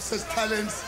such talents.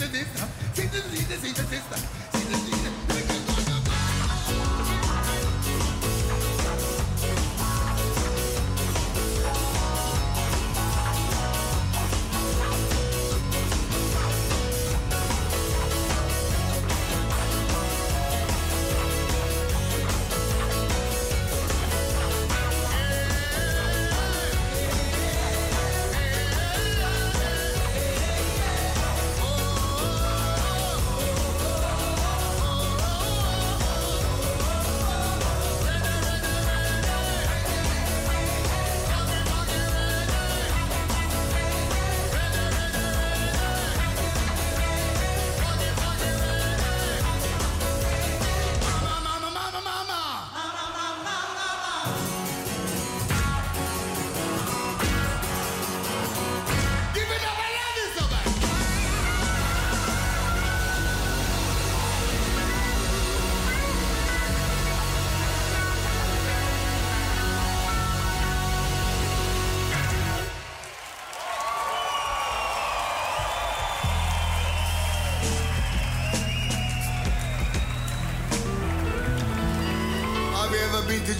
to this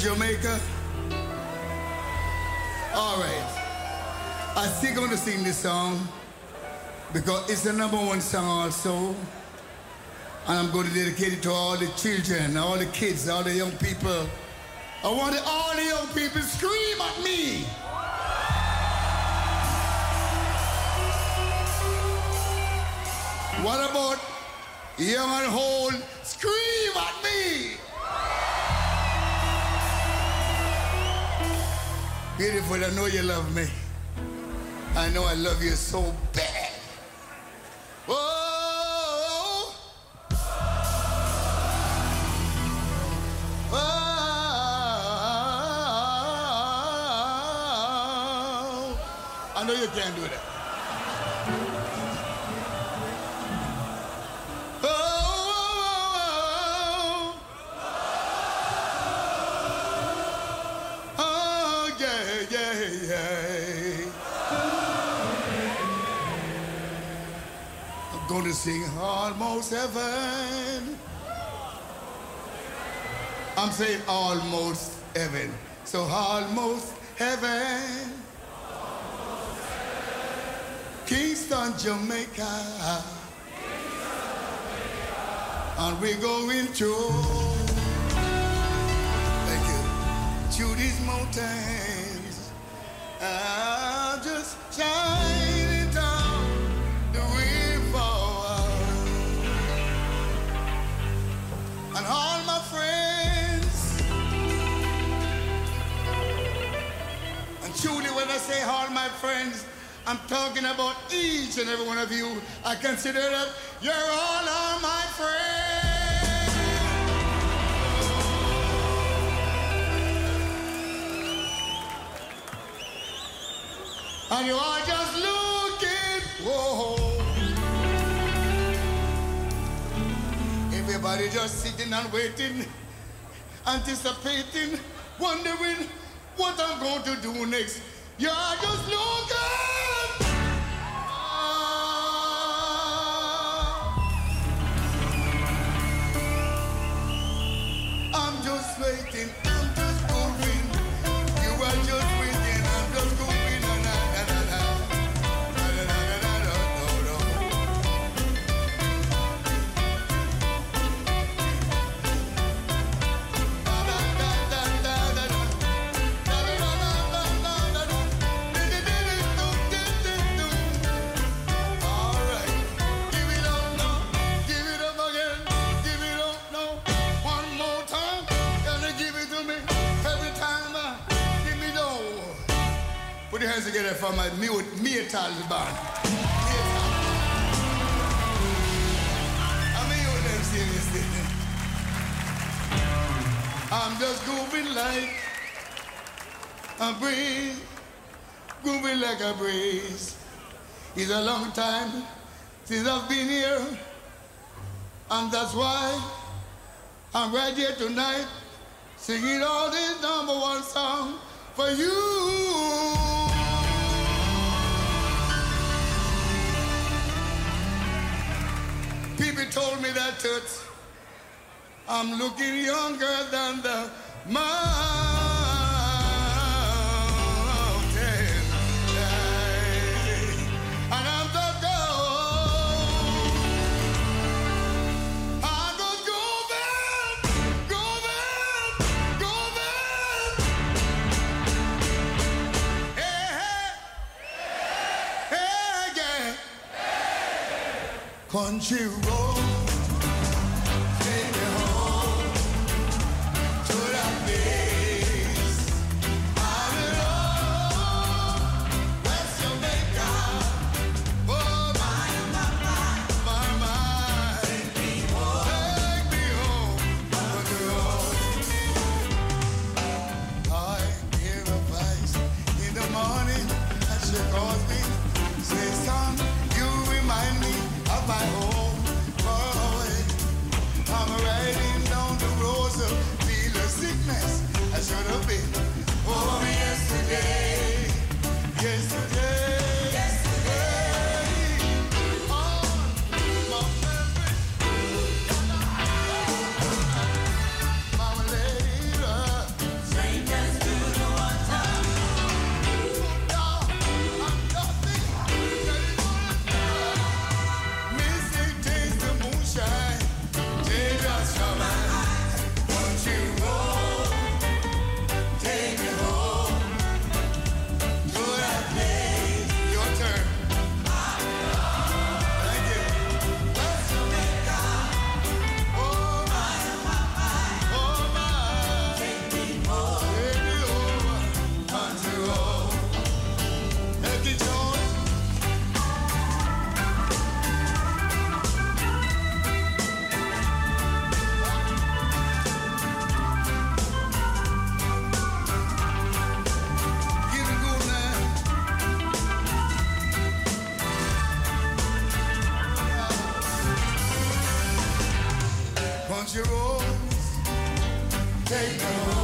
Jamaica? All right. I still going to sing this song because it's the number one song also. And I'm going to dedicate it to all the children, all the kids, all the young people. I want all the young people scream at me. What about young and old? Beautiful, I know you love me. I know I love you so bad. Oh, oh, oh, I know you can't do that. Sing almost heaven. I'm saying almost heaven. So almost heaven. Kingston, Jamaica. And we're going to. Thank you. Through these mountains. I'll just shine. Say all my friends, I'm talking about each and every one of you. I consider that you're all are my friends. And you are just looking, whoa. Everybody just sitting and waiting, anticipating, wondering what I'm going to do next. You're just looking. breeze, groovy like a breeze. It's a long time since I've been here, and that's why I'm right here tonight, singing all this number one song for you. People told me that. I'm looking younger than the man. Country road. Take take me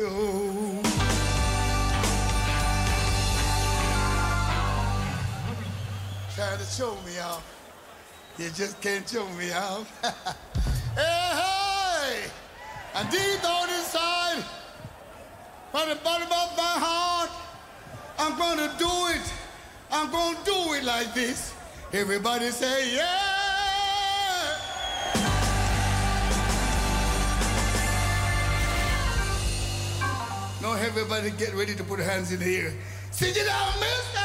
Try to show me off, You just can't show me off. hey, hey! And deep down inside, from the bottom of my heart, I'm gonna do it. I'm gonna do it like this. Everybody say, yeah! Everybody get ready to put hands in the air. Sit down, mister.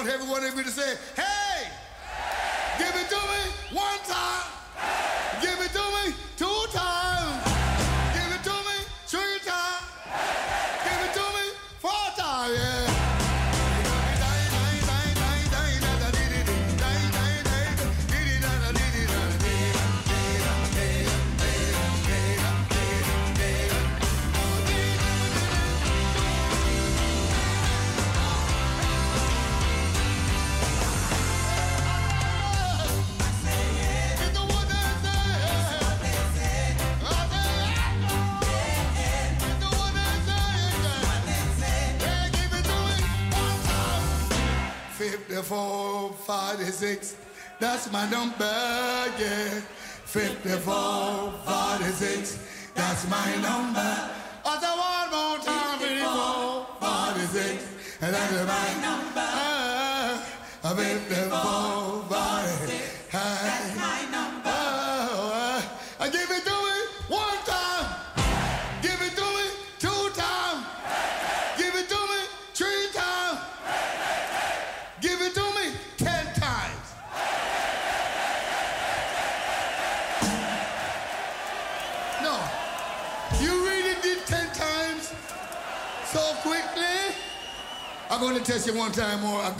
want every of you to that's my number, yeah. 54, 46, that's my number.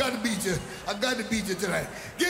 I got to beat you. I got to beat you tonight. Give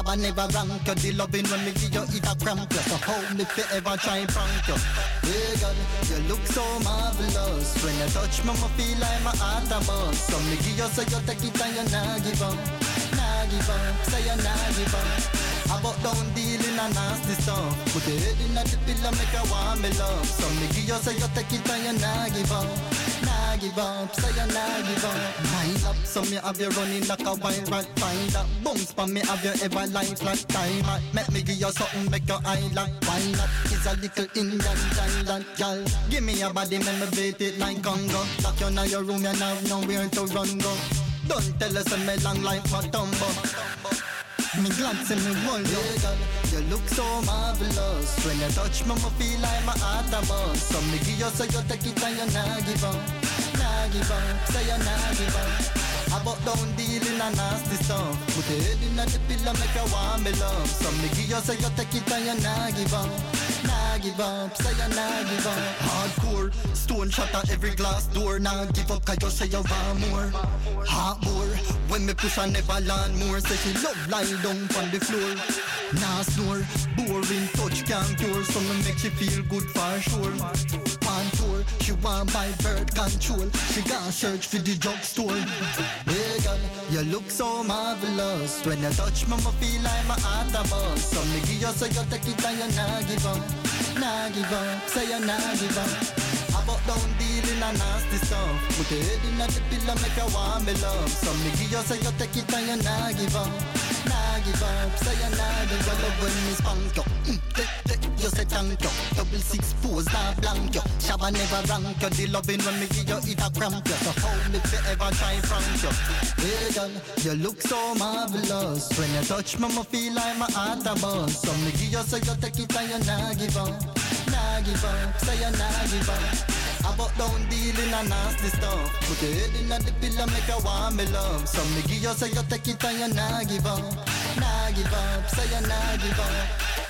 you. Shabba never rank you. The loving when me give you it a cramp you. So how me fi ever try prank you? Hey girl, you look so marvelous. When you touch me, me feel like my heart a bust. So me give you so you take it and you nah give up, nah give up. Say you nah give up. About down dealing a nasty stuff. Put your head in the pillow, make you want me love. So me give you so you take it and you nah give up give up, say you nah give up. Line up, so me have you running like a wild rat. Find that bounce for me have you ever like flat time. Make me give you something, make your eye lock. Why not? It's a little Indian giant girl. Give me a body, make me beat it like Congo. Lock you in your room, you have nowhere to run go. Don't tell us I'm long like my tumbo. Me glance and me hold you. girl, you look so marvelous. When you touch me, me feel like my heart a buzz. So me give you so you take it and you nah give up, nah give up. Say you nah give up. About down dealing a nasty stuff. Put your head in the pillow, make you want me love. So me give you so you take it and you nah give up, nah give up. Say you nah give up. Hardcore, stone shatter every glass door. Nah give up 'cause you say you want more. Hot more, when me push I never land more. Say she love lie down on the floor. Nah snore, boring touch can't cure. So me make she feel good for sure. On tour, she want buy bird control. She got search for the drugstore. Hey girl, you look so marvelous. When you touch me, I feel like my heart a bust. So me give you so you take it and you nah give up, nah give up. Say you nah give up. About down dealing a nasty stuff. Put your head in the make me love. So me give you take it and nah give up. Up. Love when me spunk you. Mm, you say thank you. Double six pose, not blank you. Shabba never rank you. The loving when me give you it a cramp you. So how me fi ever try prank you? Hey girl, you look so marvelous. When you touch me, me feel like my heart a buzz. So me give you so you take it and you nah give up, nah give up. Say you nah give up. About down dealing a nasty stuff. Put your head in the pillow, make you want me love. So me give you so you take it and you nah give up, nah give up. Say you nah give up.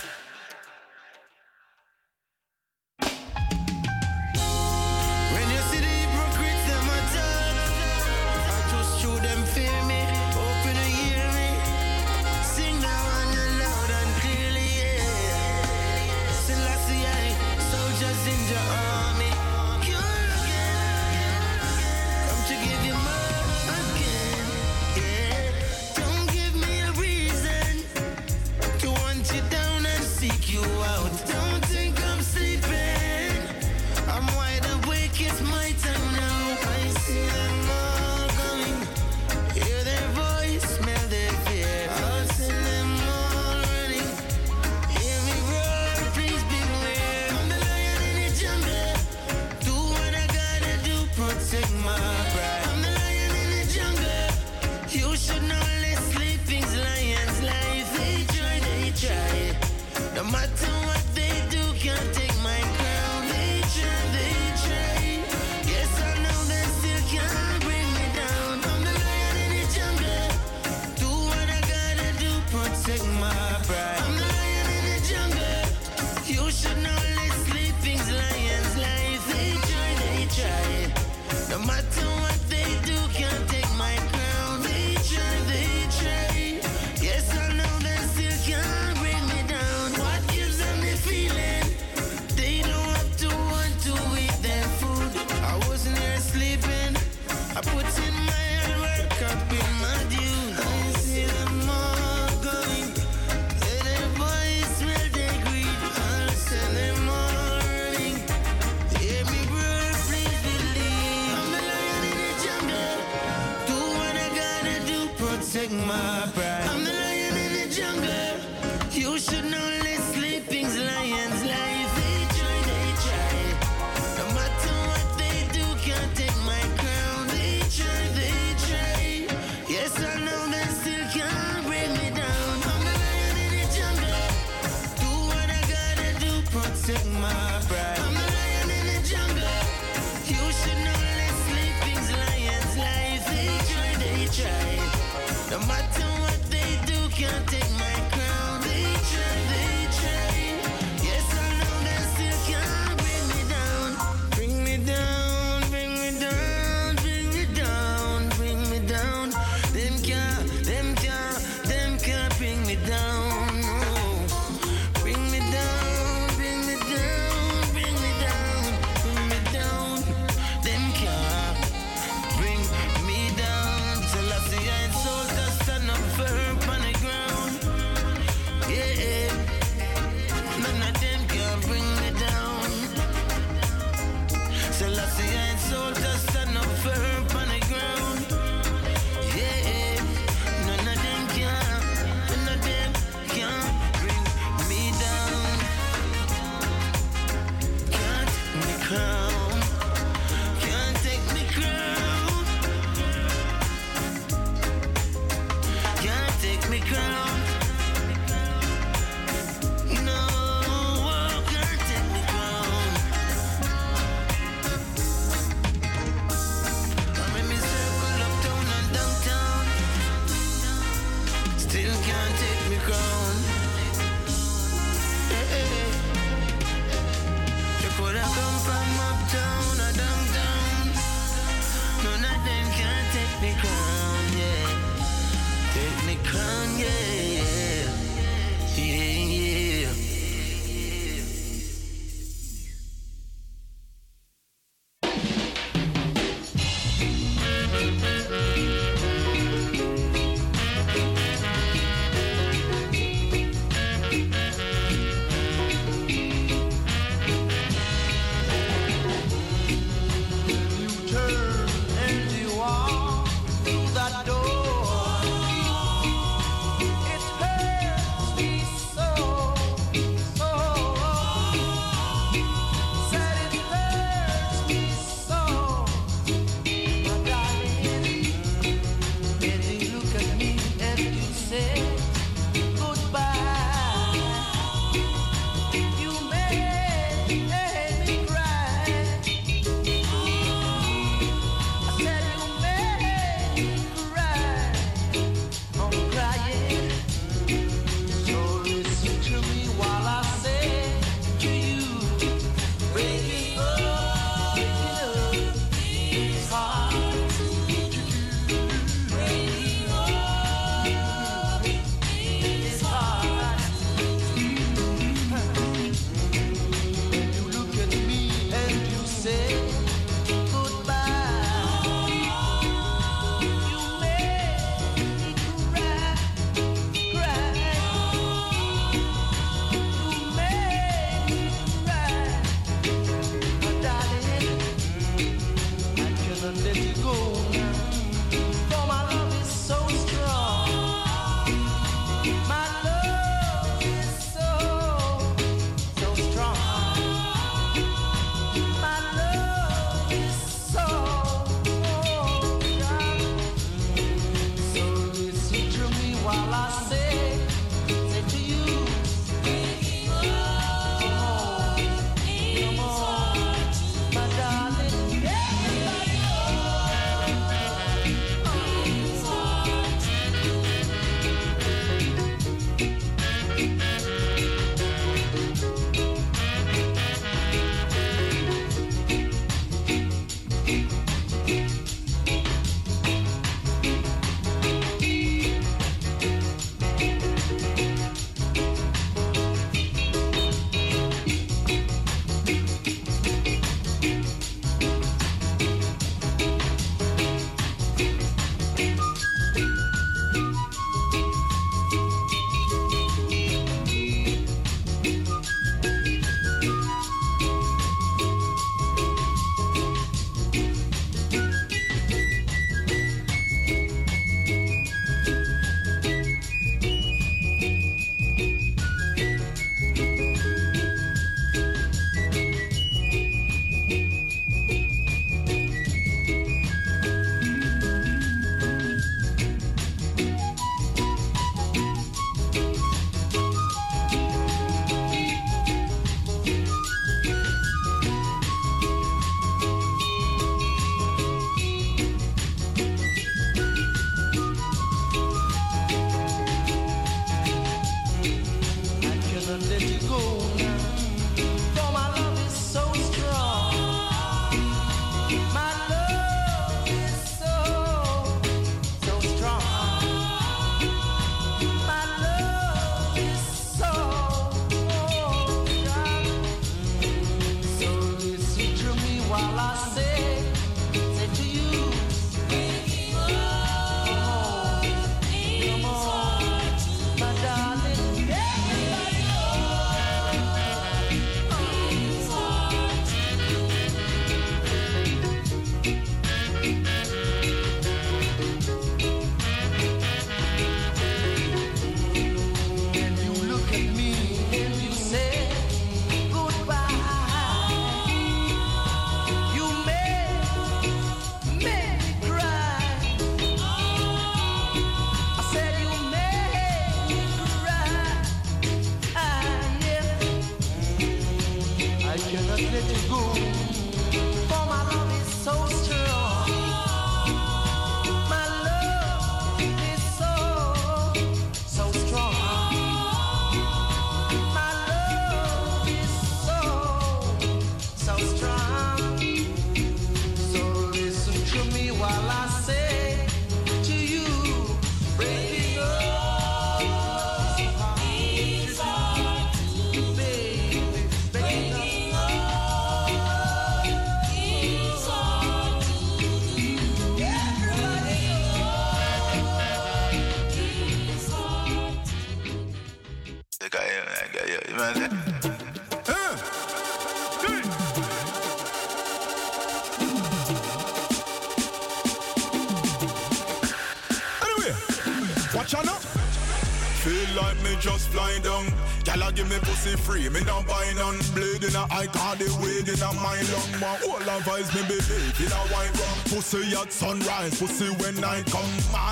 Give me pussy free, me not buy none. Blade in a eye, call the weed in a my lung. My whole eyes me believe in a white rum. Pussy at sunrise, pussy when night come.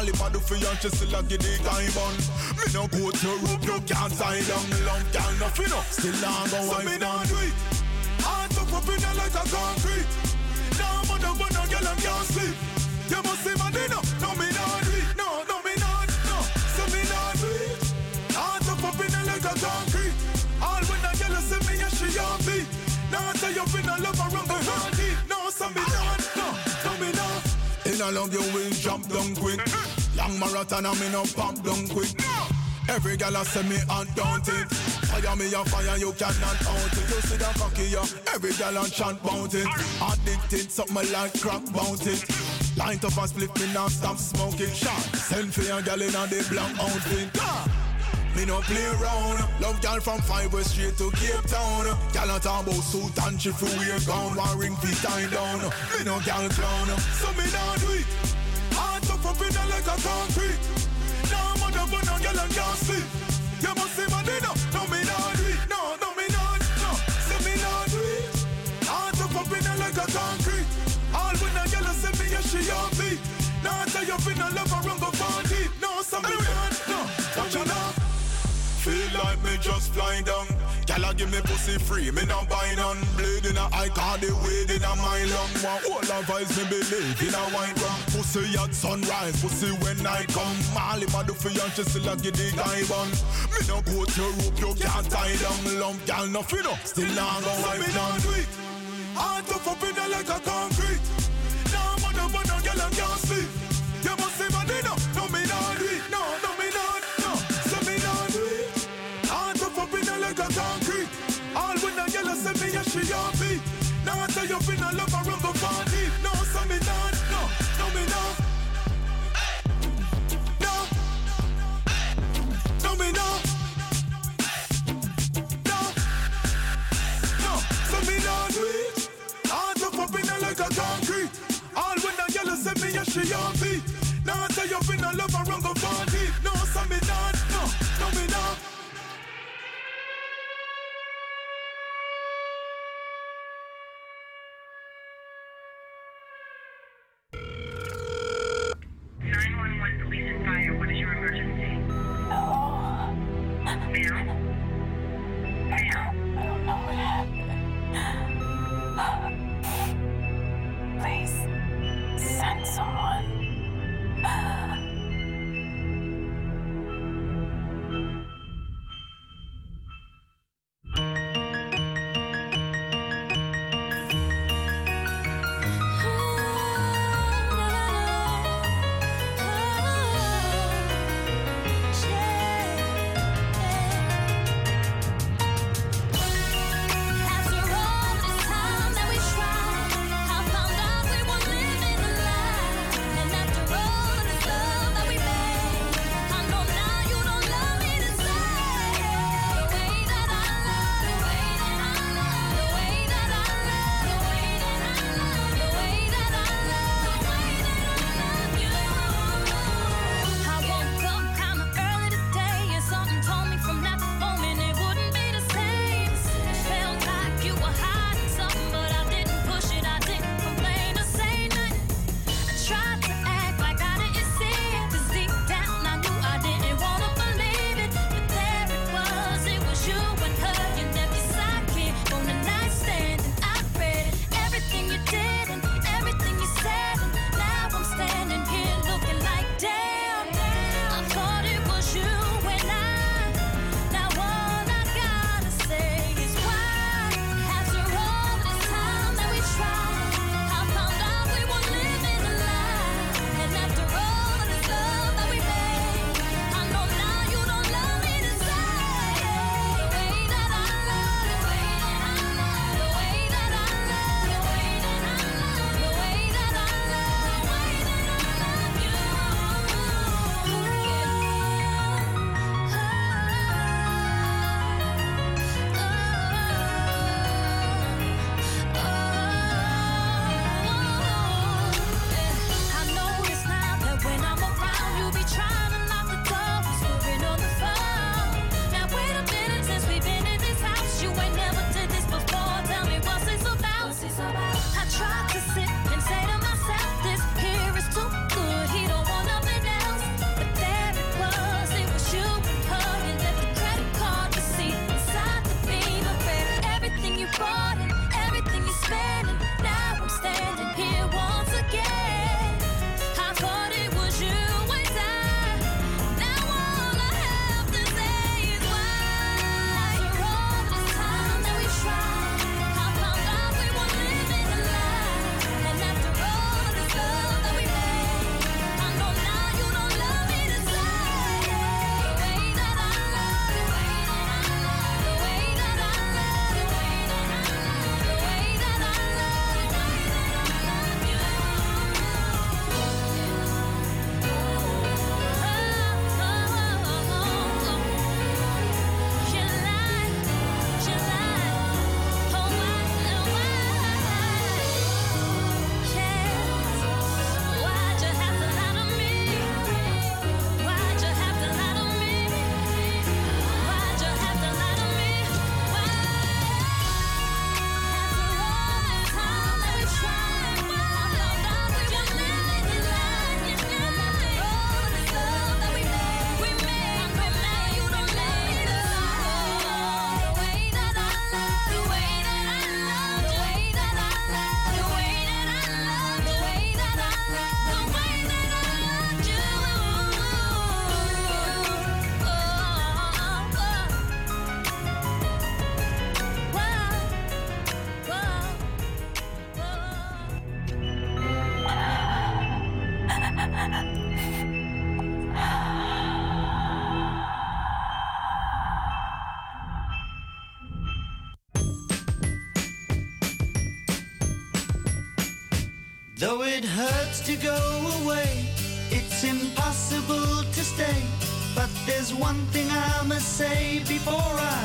If I do for you, she still a get the guy bun. Me no go to rope, you can't tie down. Long gyal nothing up, still not go so me not do it. Heart up up in her like a concrete. Now mother one no gyal and can't sleep. In a love you will jump down quick. Long marathon and me no pop down quick. Every gal a say me undaunted. Fire me a fire, you cannot out it. You see the cocky, yeah. Every gal a chant bout it. Addicted, something like crack bout it. Line up and split me now stop smoking shot. Send for your gal in a the black outfit. Me no play around. Love gal from five West straight to Cape Town. Gal a talk about suit and she for wear gown. One ring feet tie down. Me no gal clown. So me nah do it. Heart up up in her like a concrete. Now mother but no gal and can't sleep. You must see my dinner. No me nah do it. No, no me nah. No, so me nah do it. Heart up up in her like a concrete. All when a gal say me yeah she on me. Now I tell you finna love her run go deep. No, so me. No, me just flying down. Gyal give me pussy free, me not buy none. Blade in a eye, call the weed in a my lung. One whole of eyes me believe in a white rum. Pussy at sunrise, pussy when I come. Molly my do for you, she still a get the guy bun. Me no go to rope, you can't tie down. Lump gyal nothing up, still not go wipe down. Heart up up in her like a concrete. I you finna love go far deep. No, so me not, no, no me not. No, no me not. No, no, so me not do it. Heart up in like a concrete. All when a gyal say me, yeah she on me. Now I tell you finna love her run go far deep. No, so me not, no, no me not. to go away. It's impossible to stay. But there's one thing I must say before I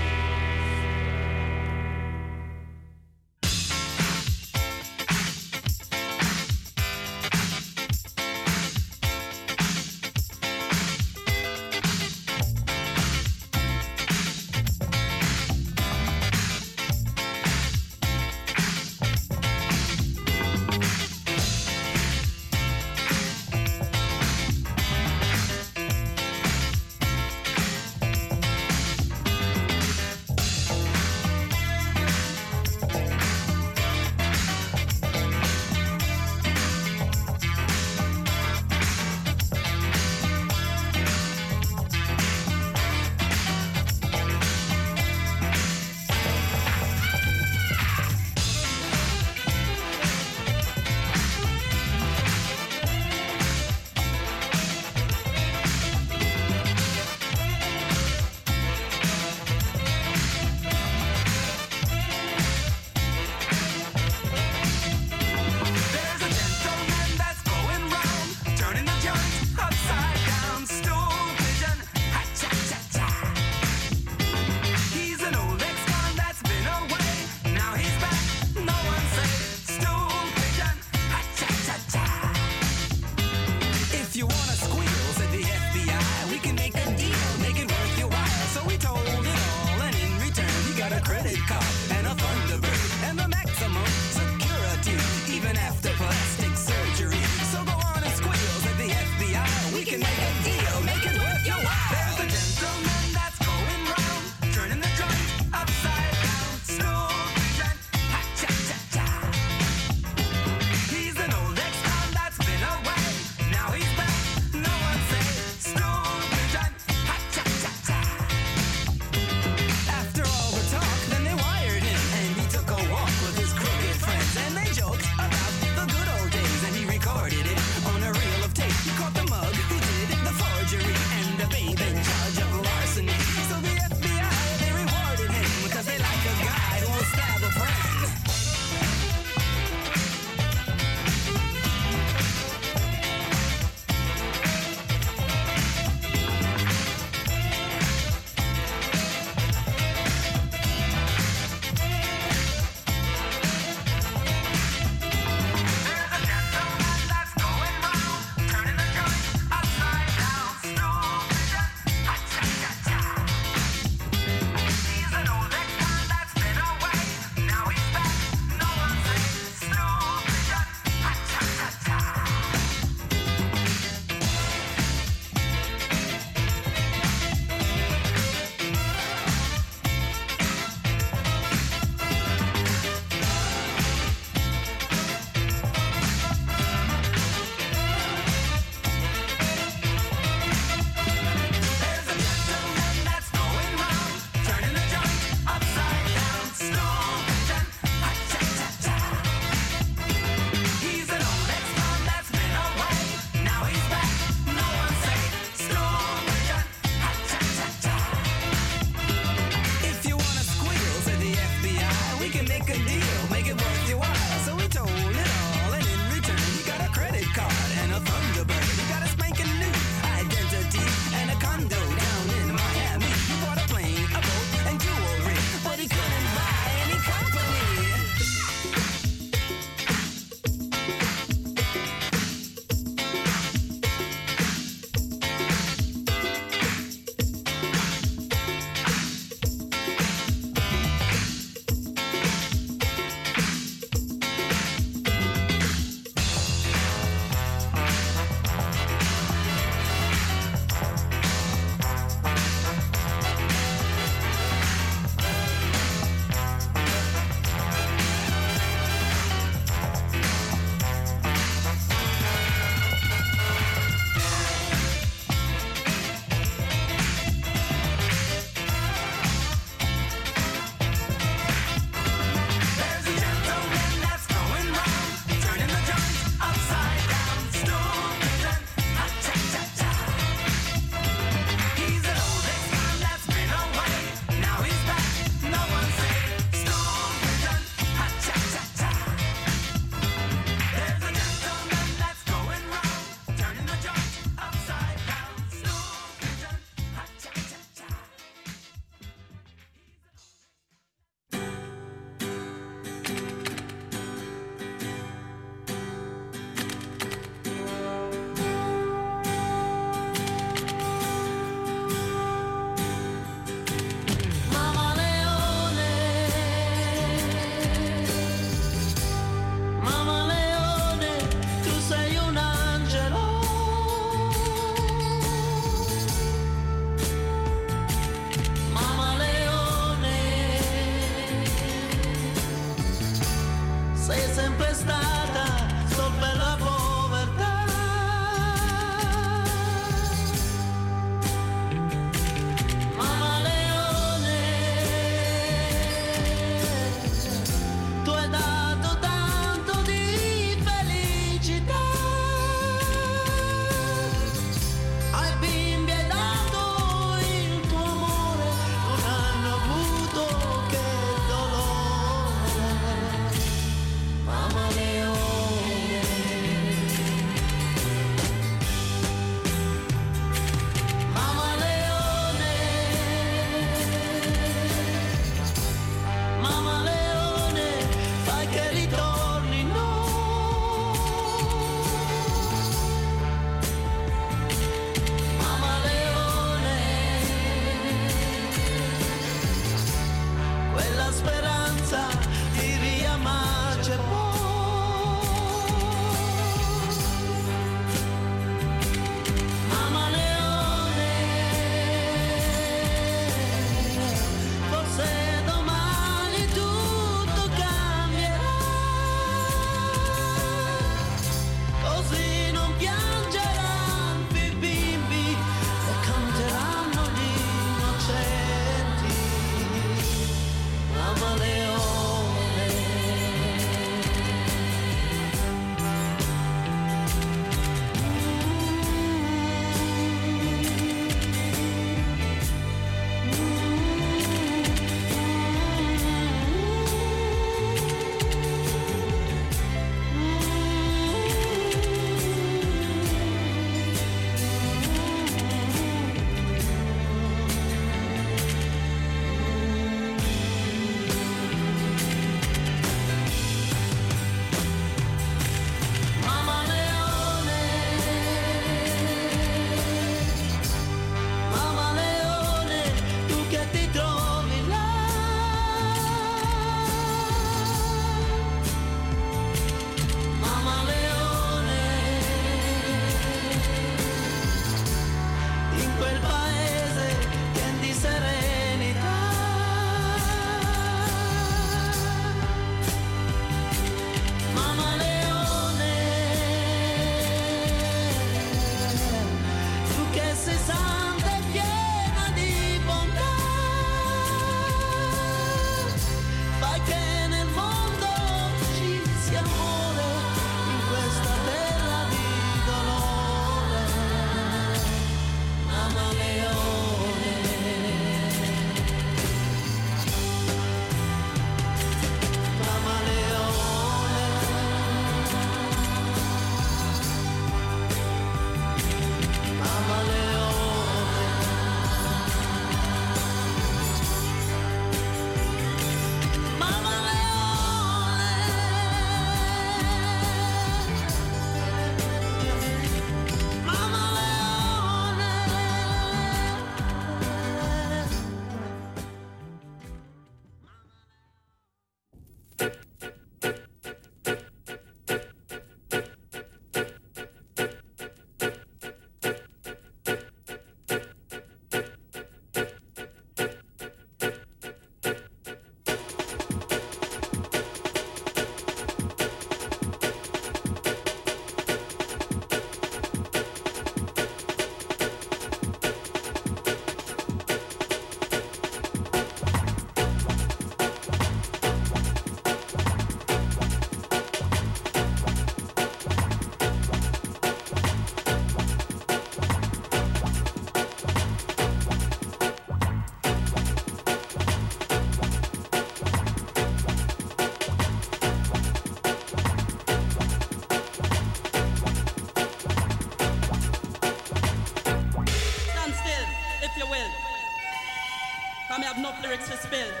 enough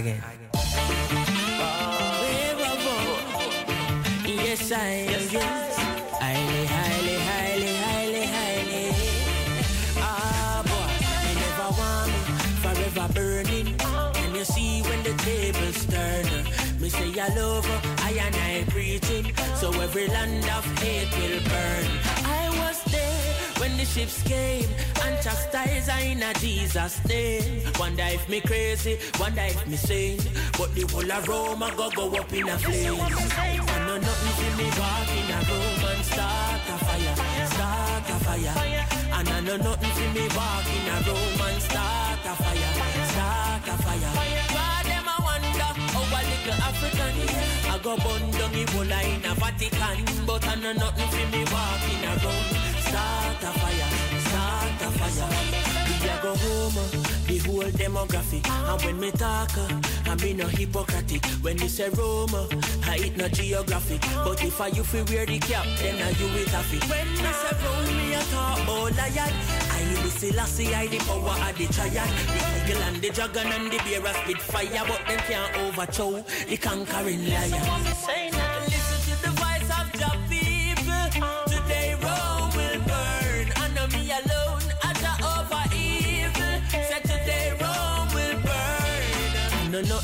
again. Yes, I am. Yes. Highly, highly, highly, highly, highly. Ah, boy, you never want me forever burning. Can you see when the tables turn? Me say I love her, I and I preaching. So every land of hate will burn. I was there when the ships came and chastise I in a Jesus name. Wonder if me crazy, wonder if me sane. But the whole of Rome I go go up in a flame. I know nothing for me walk in a room and start a fire, start a fire. And I know nothing for me walk in a room and start a fire, start a fire. Why them I wonder how a little African I go bun down Ebola in a Vatican, but I know nothing for me walk in a room, start a fire, start a fire. We a go home, the whole demographic. And when me talk, uh, I mean no hypocritic. When you say Rome, uh, I eat no geographic. But if I you feel wear the cap, then I you it have it. When me say Roma, me a talk I had. I the Selassie, I the power of the triad. The eagle and the dragon and the bear a spit fire, but them can't overthrow the conquering lion.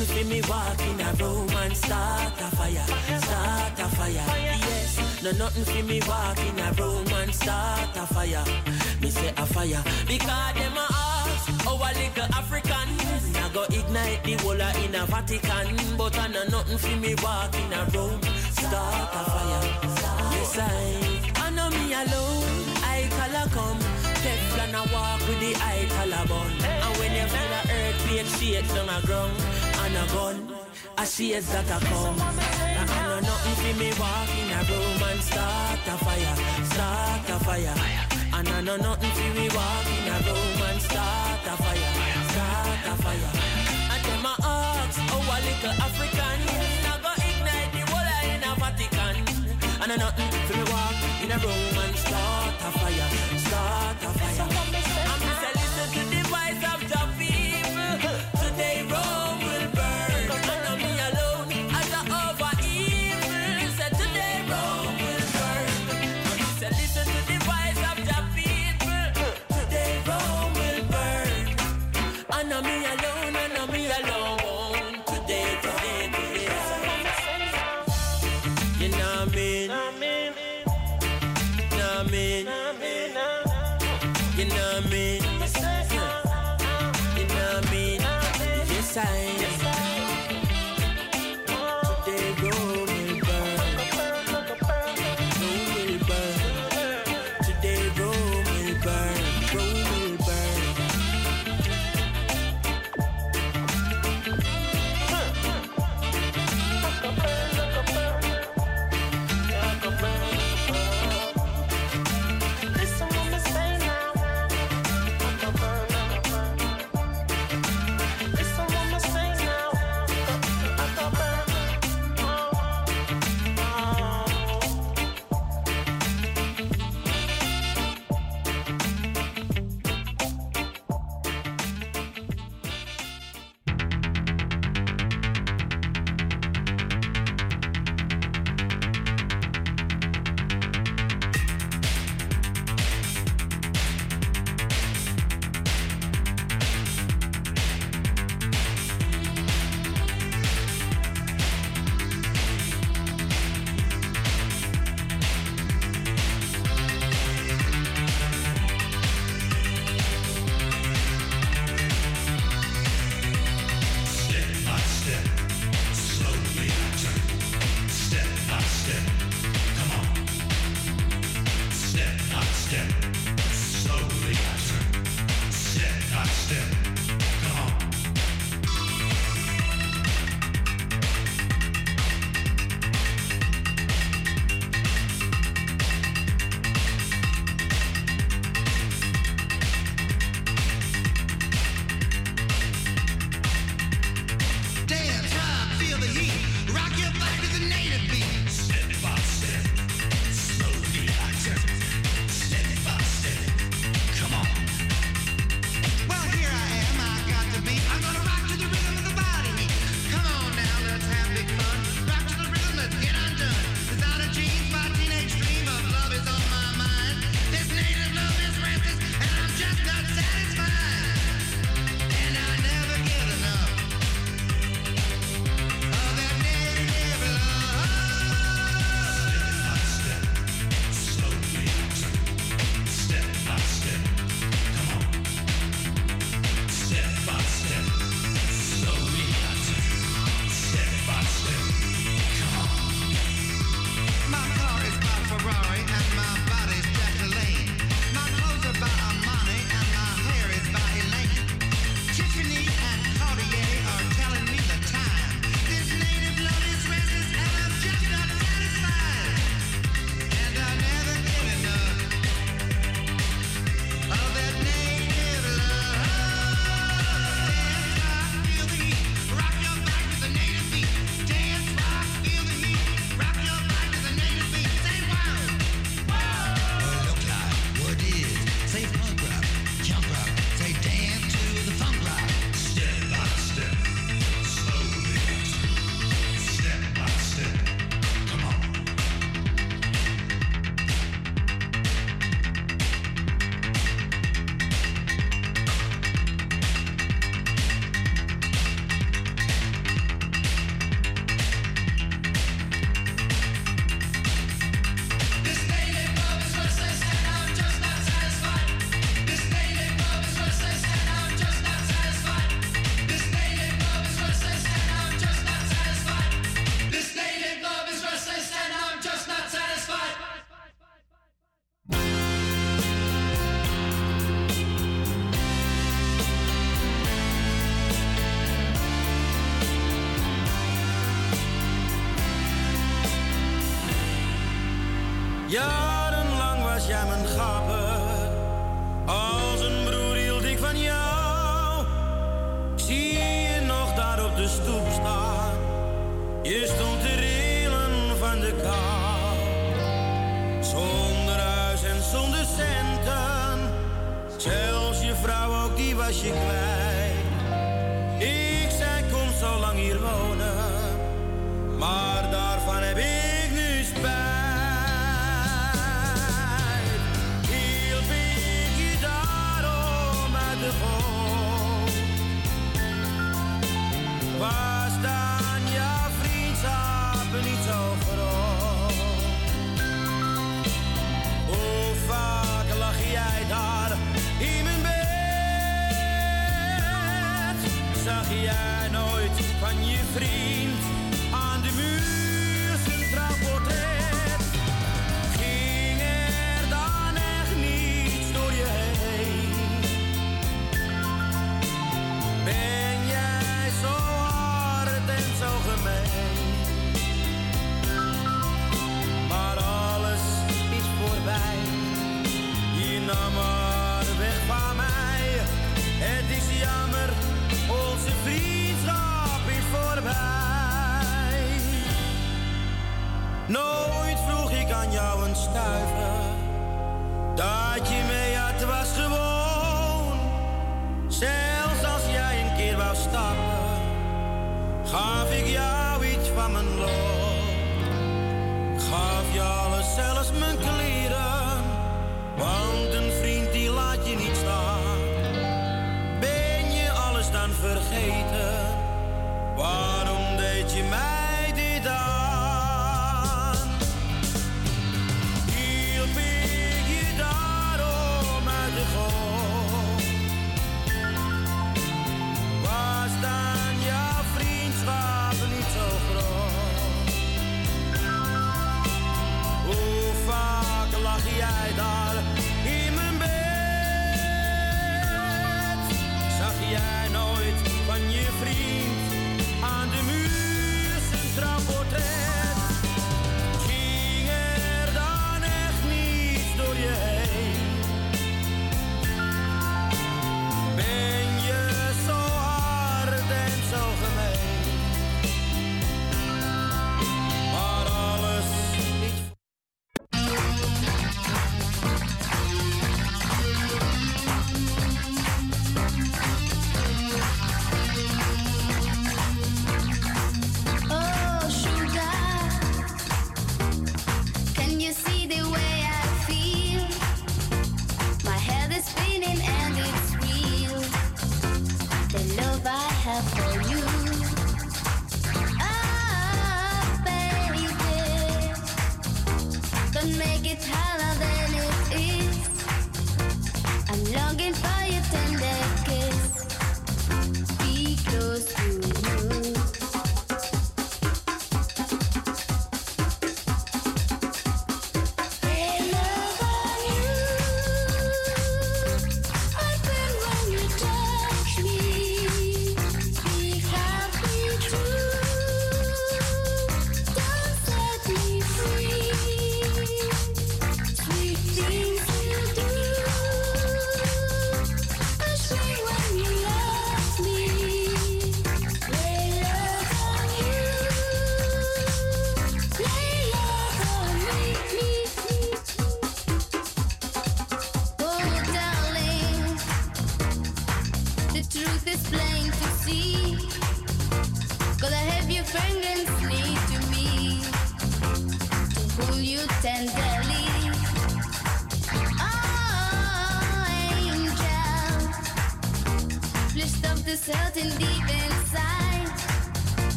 Nothing for me walk in a room and start a fire, start a fire. Yes, no nothing for me walk in a room and start a fire. Me say a fire because them a ask our little African. I go ignite the whole a in a Vatican, but I know nothing for me walk in a room, start a fire. Yes I, I know me alone. I call a come. Teflon a walk with the eye Calaban And when you feel a earthquake shake down a ground Gun, a shades that a come. I know nothing for me walk in a room and start a fire Start a fire. And I know nothing for me walk in a room and start a fire Start a fire. And them a ask, oh a little African I go ignite the whole in a Vatican. And I know nothing for me walk in a room and start a fire Start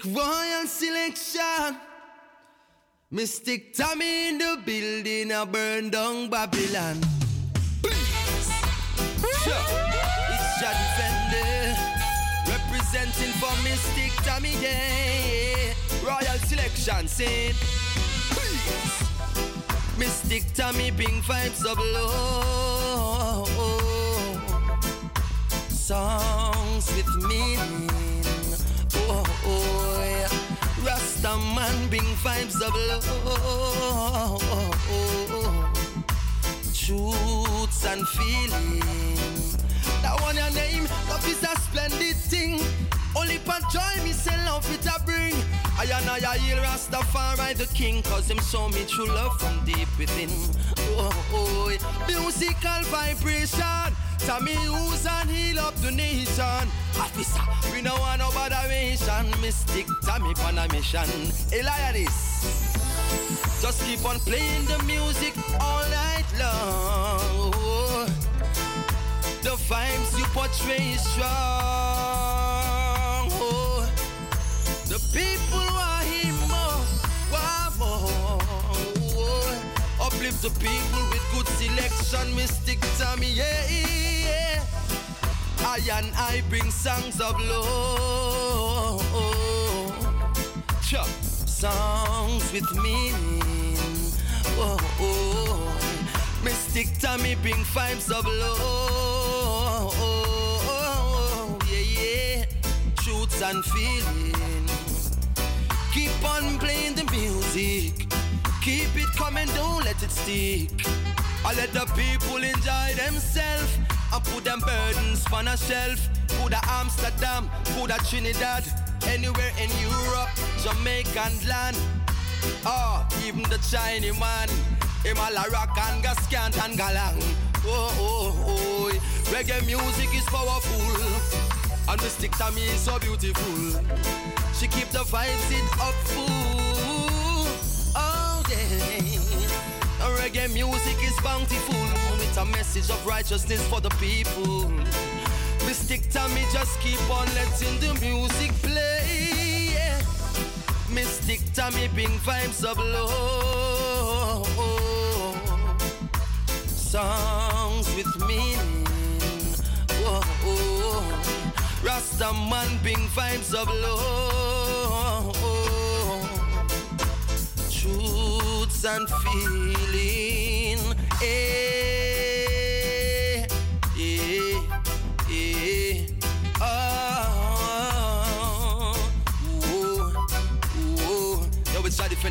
Mystic Royal Selection. Mystic Tommy in the building, I burn down Babylon. Please. It's your defender. Representing for Mystic Tommy, yeah. Royal Selection, sing. Mystic Tommy Bing vibes up low. Songs with meaning. some man bring vibes of love, truths and feelings. That one your name, love is a splendid thing. Only for joy me say love it a bring. I and I heal Rastafari the king, cause him show me true love from deep within. Oh, oh, oh. musical vibration. Tell me who's and heal up the nation. Officer we no want no botheration. Mystic Tommy on a mission. Elias. Just keep on playing the music all night long. The vibes you portray is strong. The people want him more, want more. Uplift the people with good selection. Mystic Tommy, yeah, yeah. I and I bring songs of love. Chuck songs with meaning. Oh, oh. Mystic Tommy bring vibes of love. Yeah, yeah. Truths and feelings. Keep on playing the music. Keep it coming, don't let it stick. I let the people enjoy themselves. Put them burdens on a shelf. Put a Amsterdam, put a Trinidad. Anywhere in Europe, Jamaican land. Oh, even the Chinese man. Himala rock and Gascant and Galang. Oh, oh, oh. Reggae music is powerful. And Mystic Tammy is so beautiful. She keep the vibes it up full. Oh, yeah. Reggae music is bountiful. Message of righteousness for the people. Mystic Tammy just keep on letting the music play. Yeah. Mystic Tommy bring vibes of love. Songs with meaning. Whoa, oh. Rasta man bring vibes of love. Truths and feeling.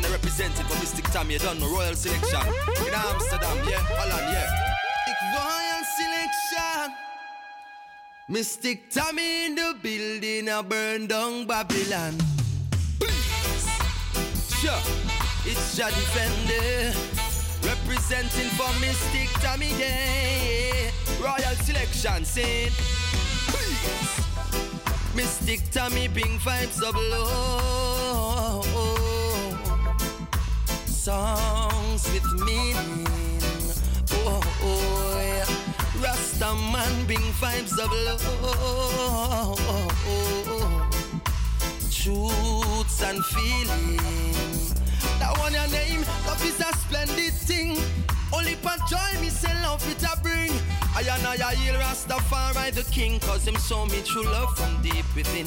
Shady Fender representing for Mystic Tommy. You done no royal selection in Amsterdam, yeah? Holland, yeah. Royal selection. Mystic Tommy in the building, I burn down Babylon. Please. Sure, it's Shady Fender. Representing for Mystic Tommy, yeah. Royal selection, saying. Please. Mystic Tommy bring vibes of love. Songs with meaning. Oh, oh yeah. Rasta man bring vibes of love. Truths and feelings. That one your name, love is a splendid thing. Only for joy me say love it a bring. I and I heal Rastafari the king Cause him show me true love from deep within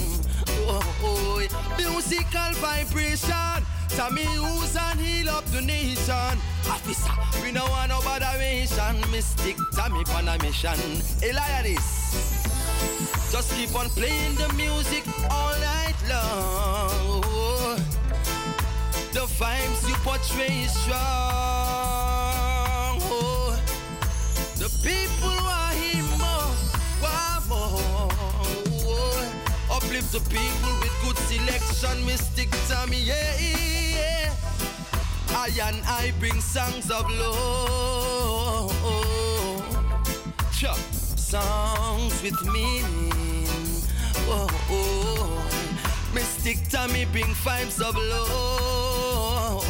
oh, oh, Musical vibration Tommy who's and heal up the nation? Officer, we no want no botheration. Mystic Tommy on a mission. Elias Just keep on playing the music all night long. The vibes you portray is strong Uplift the people with good selection, Mystic Tommy, yeah, yeah. I and I bring songs of love. Chuck, songs with meaning. Oh, oh. Mystic Tommy bring vibes of love.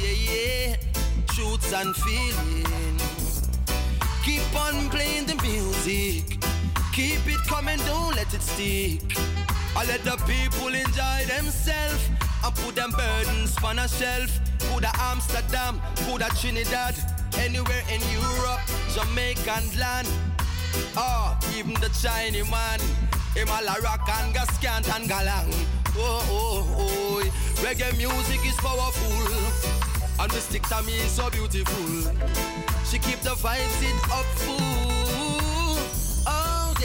Yeah, yeah. Truths and feelings. Keep on playing the music. Keep it coming, don't let it stick. I let the people enjoy themselves and put them burdens on a shelf. Put a Amsterdam, put a Trinidad, anywhere in Europe, Jamaican land. Oh, even the Chinese man, Himala rock and Gascant and Galang. Oh, oh, oh, reggae music is powerful. And Mystic Tammy is so beautiful. She keep the vibes it up full.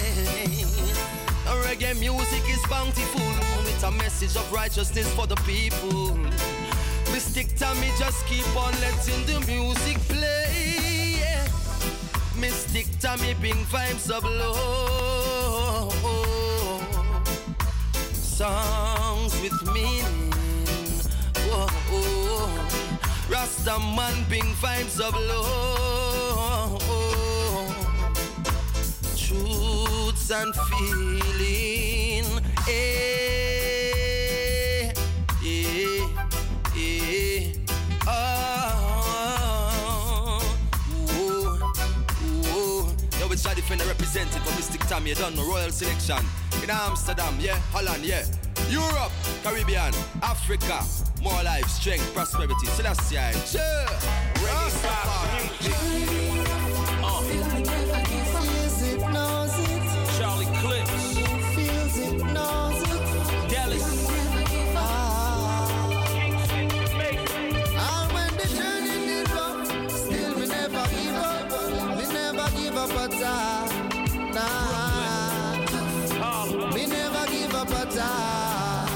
Oh yeah. Reggae music is bountiful. It's a message of righteousness for the people. Mystic Tammy just keep on letting the music play. Yeah. Mystic Mystic Tommy bring vibes of love. Songs with meaning. Whoa, Rasta man bring vibes of love. Truths and feeling. Eh, eh, eh. Ah, whoa, whoa. Yo, it's representing for Mystic Tommy. You done the Royal Selection in Amsterdam, yeah, Holland, yeah. Europe, Caribbean, Africa, more life, strength, prosperity. Celestia, yeah. Rastafari. Feels Nah. Me never give up at all.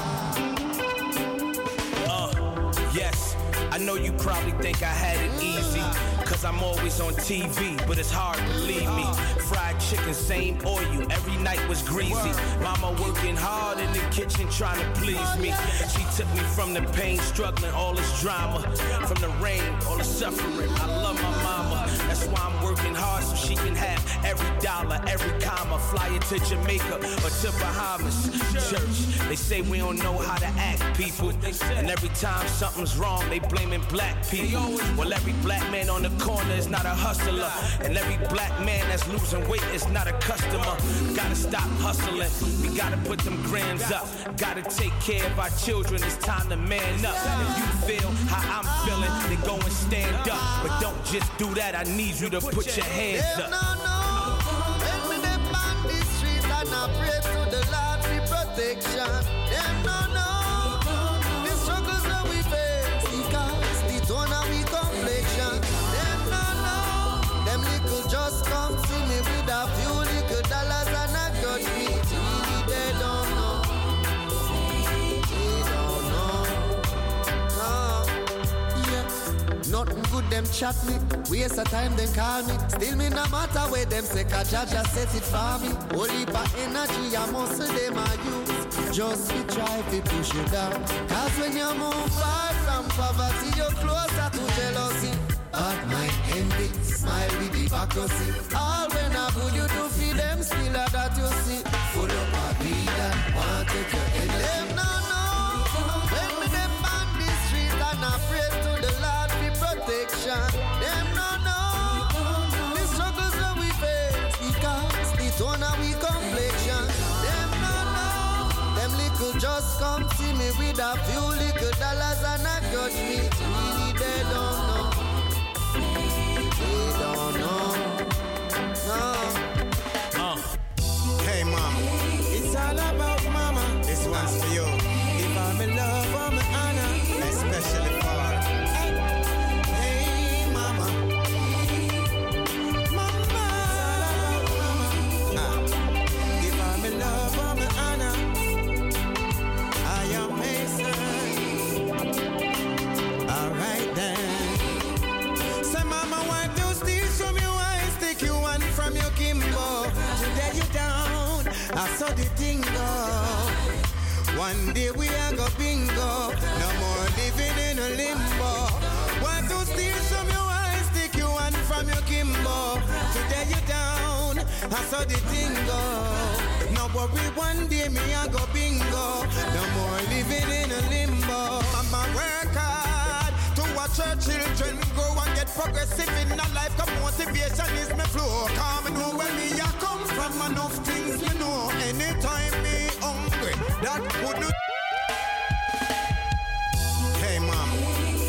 Uh, yes, I know you probably think I had it easy. I'm always on TV, but it's hard, believe me. Fried chicken, same oil, every night was greasy. Mama working hard in the kitchen trying to please me. She took me from the pain, struggling, all this drama. From the rain, all the suffering. I love my mama. That's why I'm working hard so she can have every dollar, every comma. Fly it to Jamaica or to Bahamas. Church, they say we don't know how to act, people. And every time something's wrong, they blaming black people. Well, every black man on the corner is not a hustler. And every black man that's losing weight is not a customer. Gotta stop hustling. We gotta put them grams up. Gotta take care of our children. It's time to man up. If you feel how I'm feeling, then go and stand up. But don't just do that. I need you to put your hands up. no know. When on the street and I pray to the Lord for protection. Them chat me. Waste of time them call me. Still me no matter where them say cause Jaja set it for me. Only for energy and muscle them I use. Just to try to push you down. Cause when you move far from poverty, you're closer to jealousy. Heart my envy, smile with hypocrisy. All when I put you to feed them still that you see. Full of a and want to just come see me with a few little dollars and a judge me. I saw the thing go. One day we are go bingo. No more living in a limbo. Why do steal from your eyes? Take you one from your Kimbo. Today you down. I saw the thing go. No worry, one day me I go bingo. No more living in a limbo. Mama to watch her children grow and get progressive in a life. Come motivation is my flow. Come know where me I come from. Enough things me know. Anytime me hungry, that could Hey mama,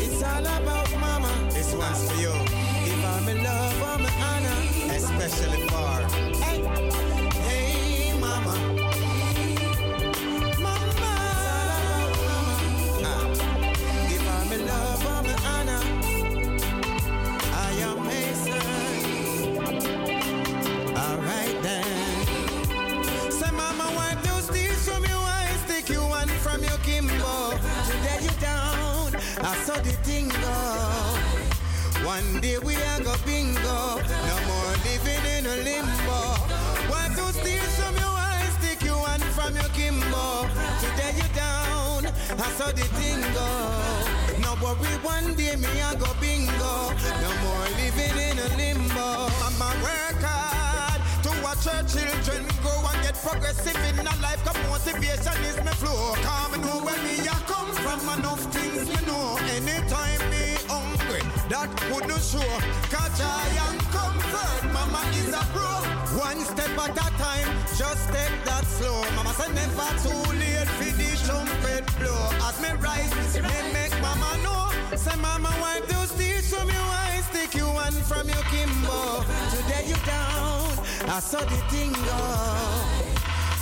it's all about mama. This one's for you. If I'm in love, I'm an honor, especially for. Hey I saw the thing go. One day we are go bingo. No more living in a limbo. Want to steal from your eyes, take you one from your kimbo. Today you down. I saw the thing go. No worry, one day me I go bingo. No more living in a limbo. I'm a worker to watch our children go progressive in a life. Cause motivation is my flow. Come and know where me I come from. Enough things me know. Anytime me hungry, that wouldn't show. Cause I am comfort. Mama is a pro. One step at a time, just take that slow. Mama say never too late for the trumpet blow. As me rise, me make mama know. Say mama wipe those tears from your eyes, take you one from your Kimbo. Today you down, I saw the thing go.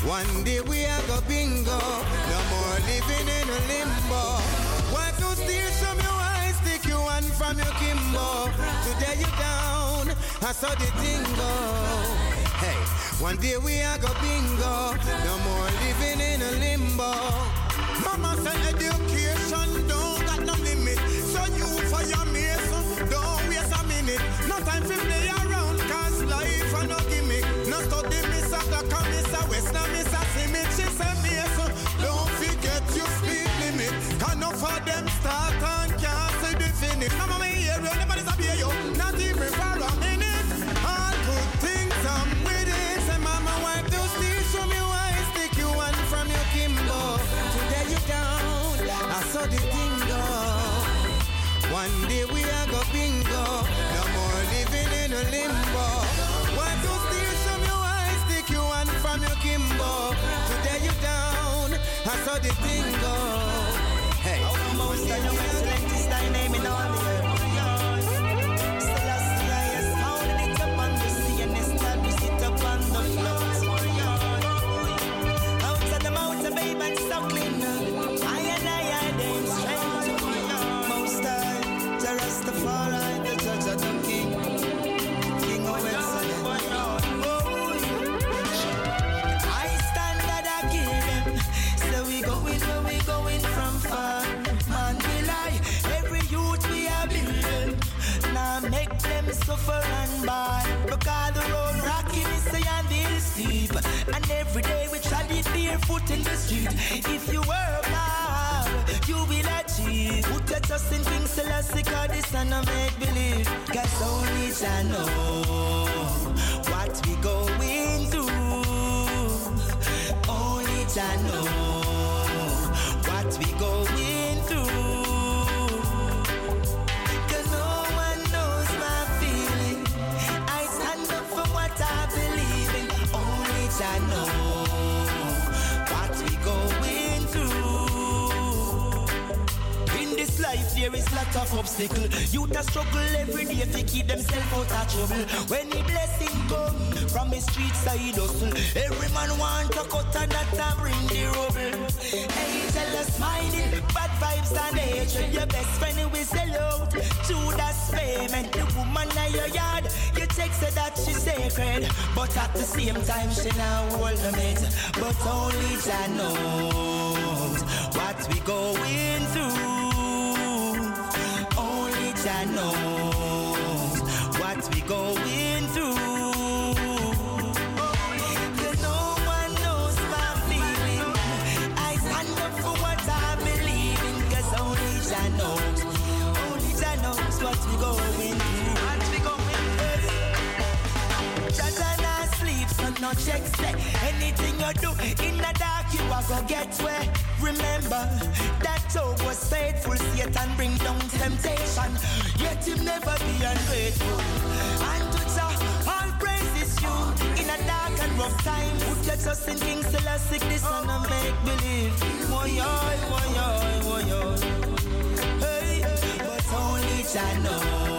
One day we are go bingo, no more living in a limbo. Wipe those tears from your eyes, take you one from your Kimbo. Today you down, I saw the thing. Hey, one day we are go bingo, no more living in a limbo. Mama said education don't got no limit, so you for your mason, don't waste a minute. No time for play around, cause life a no gimmick. No study miss a clock, and miss a west, now miss a simit. She said mason, don't forget your speed limit. Can no for them start and can't see the finish. Mama me here, nobody's up here, yo, not even for a minute. All good things I'm with it. Say mama wipe those tears from your eyes, take you one from your Kimbo. Today you down, I saw the thing. One day we are go bingo, no more living in a limbo. One your Kimbo. Today you down, I saw the thing go. Suffer and buy. Because the road rocky, me say and hill steep. And every day we try it barefoot in the street. If you work hard, you will achieve. Put your trust in King Selassie, cause this and not make believe. Cause only I know what we going through. Only I know what we going through. There is lot of obstacle. Youth a struggle every day to keep themselves out of trouble. When the blessing come from the street side hustle, every man want to cut and that and bring the rubble. Angel is smiling, bad vibes and hatred. Your best friend will sell out. Judas payment, the woman in your yard. You check say that she's sacred, but at the same time she now hold the mate. But only Jah knows what we going through. Jah knows what we going through. 'Cause no one knows my feeling. I stand up for what I believe in. 'Cause only Jah knows. Only Jah knows what we going through. Jah Jah not sleep, so no check say anything you do in the dark you are gonna get where. Remember that Job was faithful, Satan bring down temptation, yet him never be ungrateful. And to Jah, all praises you in a dark and rough time. Put your trust in King Selassie, this and a make believe. Oy, woy, oy, woy, oy. Hey, but only Jah knows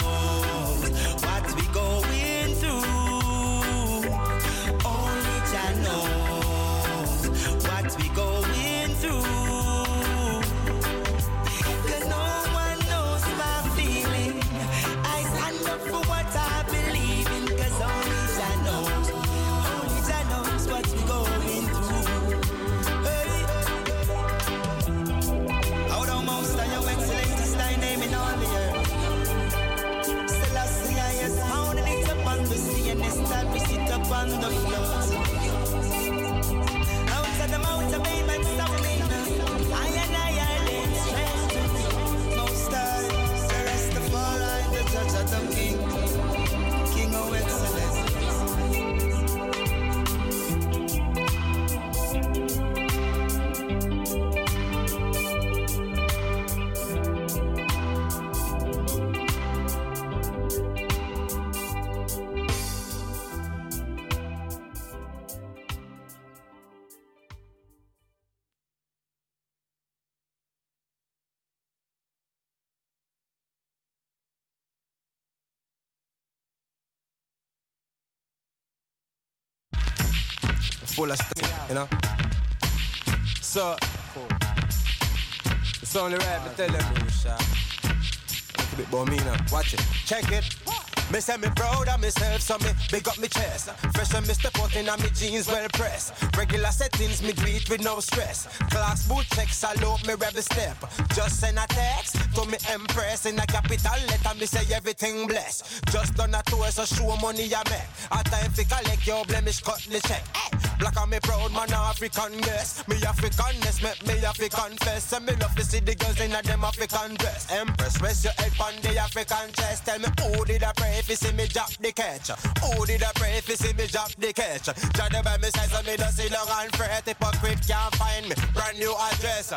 full of stuff, you know. So, it's only right to tell them, Look a bit about me now. Watch it. Check it. Me say me proud of myself, so me big up me chest. Fresh when me step out in me jeans well pressed. Regular settings, me do it with no stress. Class boot checks, I love me rebel step. Just send a text to me empress in a capital letter. Me say everything blessed. Just done a tour, so show money I make. A time fi collect your blemish, cut the check. Eh, Black on me proud man, African yes. Me Africanness make me African confess. And me love to see the girls in a them African dress. Empress, rest your head on the African chest. Tell me who did I pray if you see me drop the catch? Who did I pray if you see me drop the catch? Judge by me size, so me don't see long and fret. Hypocrite can't find me. Brand new address.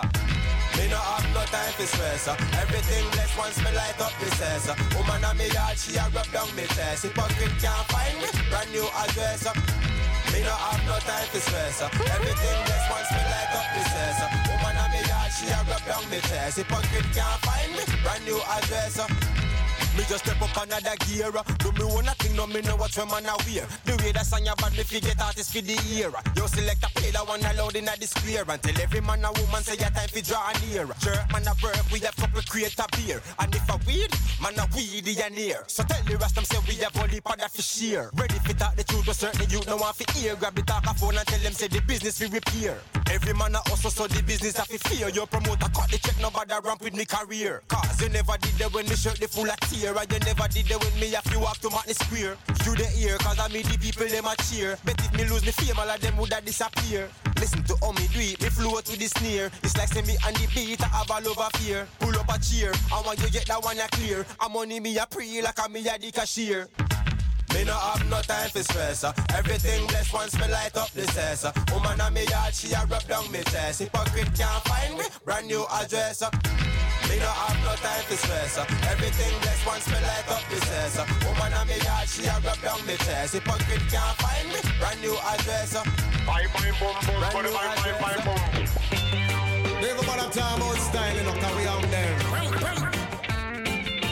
Me no have no time for stress. Everything blessed once me light up the cess. Woman on me yard, she a rub down me chest. Hypocrite can't find me. Brand new address. Me no have no time for stress. Uh. Everything blessed once me like up the cess. Uh. Woman on me yard, she a rub down me chest. Hypocrite can't find me. Brand new address. Uh. Me just step up another gear. Do me one thing, no me know what when man a wear. The way that song bad, me forget artist for the year. You select a play that one allowed in the square. And tell every man a woman say your time for draw near. Jerk man a work, we have couple create a beer. And if a weed, man a weedy and near. So tell the rest them say we have only part of share. Ready for talk the truth, but certainly you know want to hear. Grab the talk a phone and tell them say the business we repair. Every man a hustle, so the business have to fear. Your promoter cut the check, nobody ramp with me career. Cause you never did that when me shirt the full of tear. And you never did that when me have to walk to Martin Square. You the ear, cause I me the people them a cheer. Bet if me lose me fame, all of them woulda disappear. Listen to how me do it, me flow to the snare. It's like say me and the beat, I have all over fear. Pull up a cheer, I want you get that one a clear. I'm money me a pre like a me a the cashier. Me no have no time for stress. uh. Everything blessed once me light up the cess. uh. Woman on me yard, she a rub down me chest. Hypocrite can't find me, brand new address. uh. Me no have no time for stress. uh. Everything blessed once me light up the cess. uh. Woman on me yard, she a rub down me chest. Hypocrite can't find me, brand new address. uh. Bye bye boom boom, Brand bye new bye bye bye address, boom. Don't even bother time about you know, cause we out there.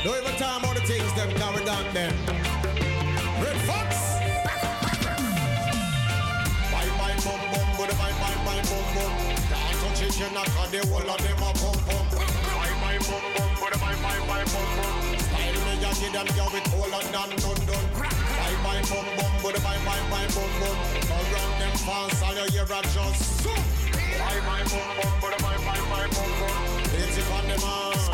Don't even time about the things them, cause we down there. Touch you knock on the wall of them a pum pum. Bye bye boom boom, but bye bye bye boom boom. Style me a give them yo with all and done done done. Bye bye boom boom, but bye bye bye boom boom. Around them fans, all you hear a just. Bye bye boom boom, but bye bye bye boom boom. It's it on them man.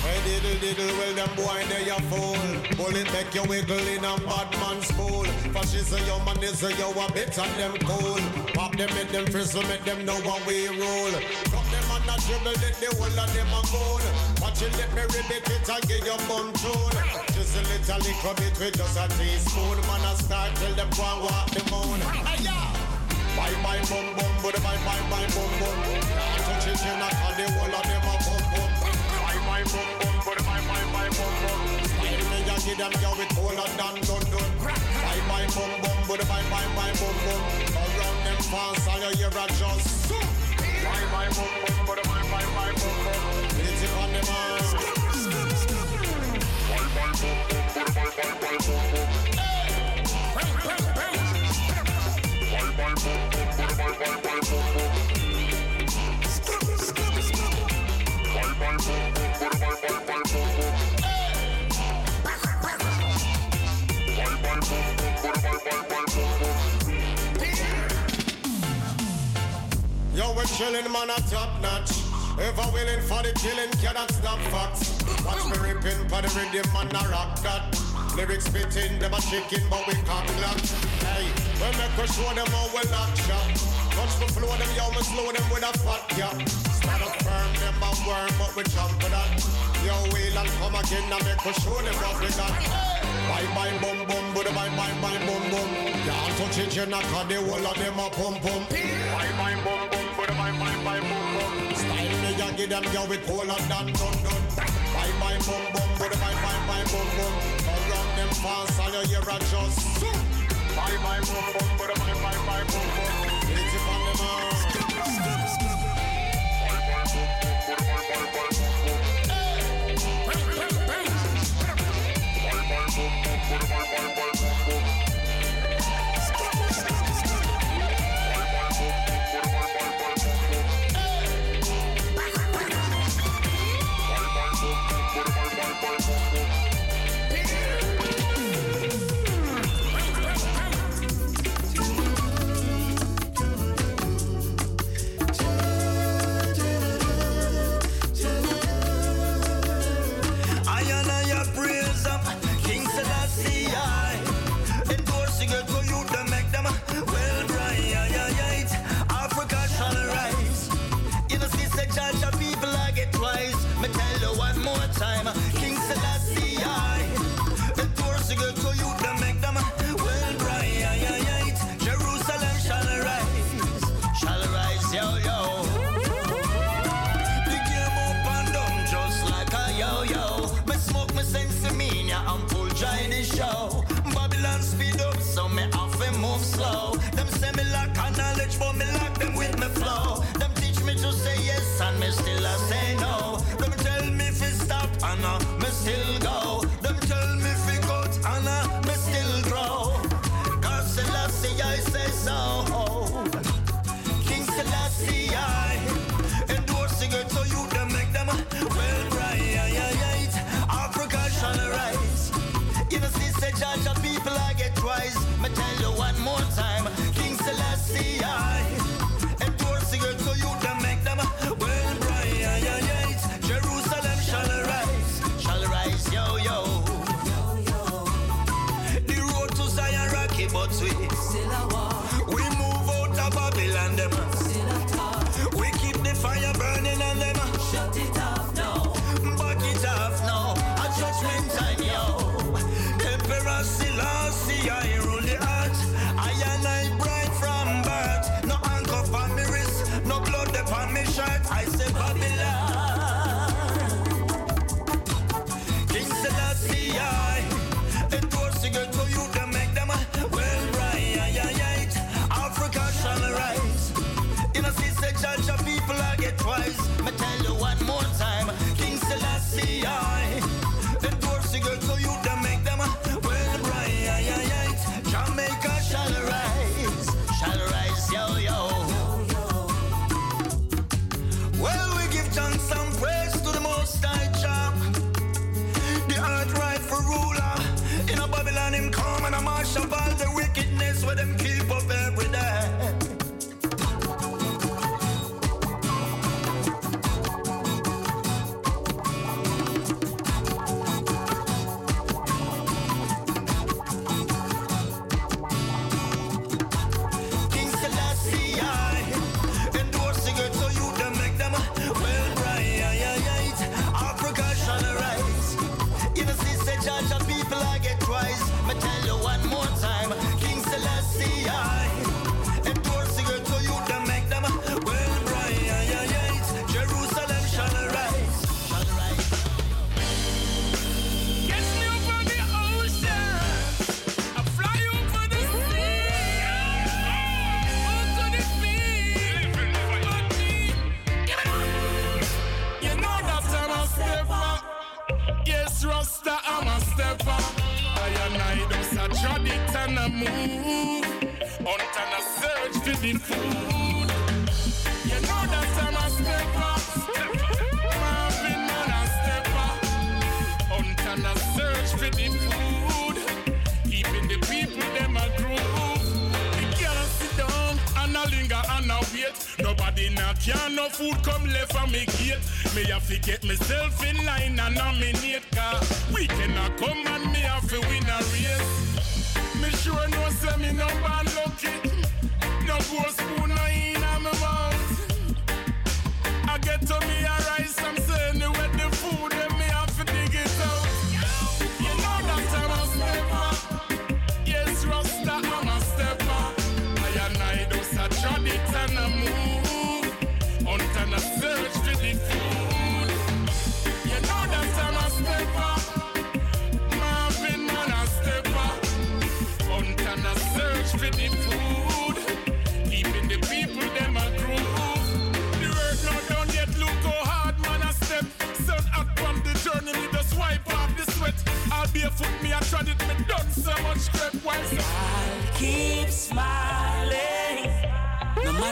Hey diddle diddle, well them boy they a fool. Bullet make you wiggle in a bad man's pool. Fascism, your man is a yo a bit and them cool. Pop them, make them frizzle, make them know how we roll. Drop them on a dribble, let the whole of them a goal. Watch it, let me ribbit it and give you tune. Just a little little bit with just a teaspoon. Man a start till them go and walk the moon. Aya! Bye bye bum bum, but bye bye bye bum bum. Touch it, you knock Style me a give them with. Bye bye bum bum, but bye bye bye bum bum. Around them fans, all you hear a just. Bye bye boom boom, but bye bye bye boom boom. It's it on the man. Bye bye boom boom, but bye bye bye boom boom. Bye bye boom boom, but bye bye bye boom boom. Yo, we're chillin', man, a top notch. Ever willing for the killing, cannot stop facts. Watch me ripping for the rhythm, man, a rock that. Lyrics spitting, them a chicken, but we cock lock. Hey, we make us show them how we lock shot. Touch the floor, them yo, me slow them with a fat gap. Stand up firm, them a worm, but we jump for that. Yo, wheel and come again, and make us show them what we got. Bye bye boom boom, but bye bye bye boom boom. Can't touch it, you knock the whole of them a pum pum. Bye bye boom boom, give them yo with of that done done. Bye bye boom boom, but bye bye bye boom boom. Around them fans, all you hear a just. Bye bye boom boom, but bye bye bye boom boom. for me where them kids. Can't no food come left from me gate. Me have to get myself in line and nominate car. We cannot come and me have to win a race. Me sure no say me no bad lucky. No boss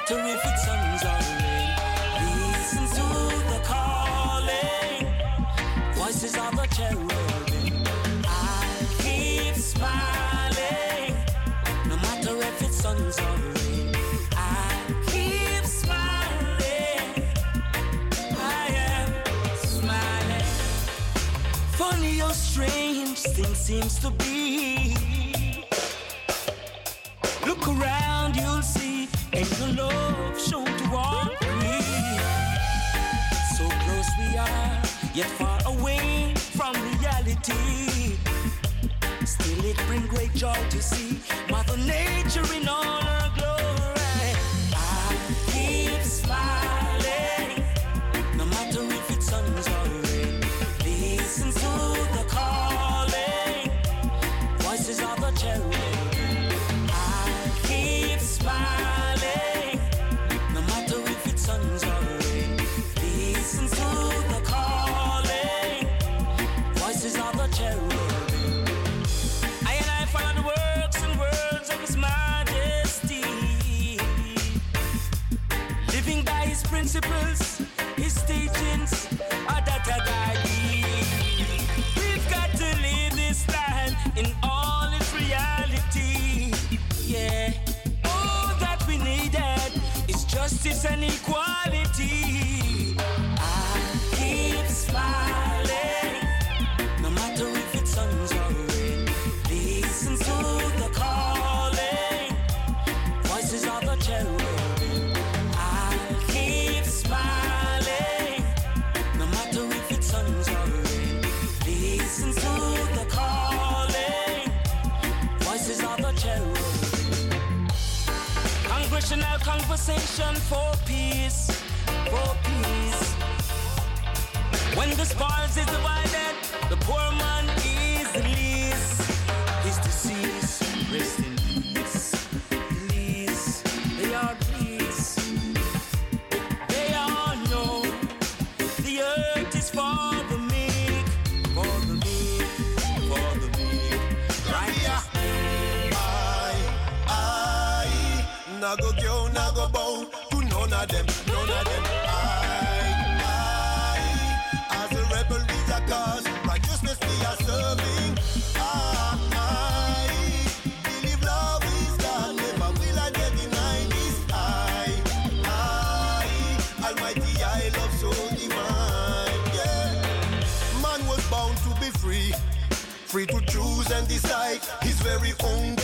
terrific songs are made. Listen to the calling, voices of the cherubim. I keep smiling, no matter if it's suns or rain. I keep smiling, I am smiling. Funny how strange things seems to be. yet far away from reality. Still, it brings great joy to see Mother Nature in all. conversation for peace, for peace. When the sparks is divided. his very own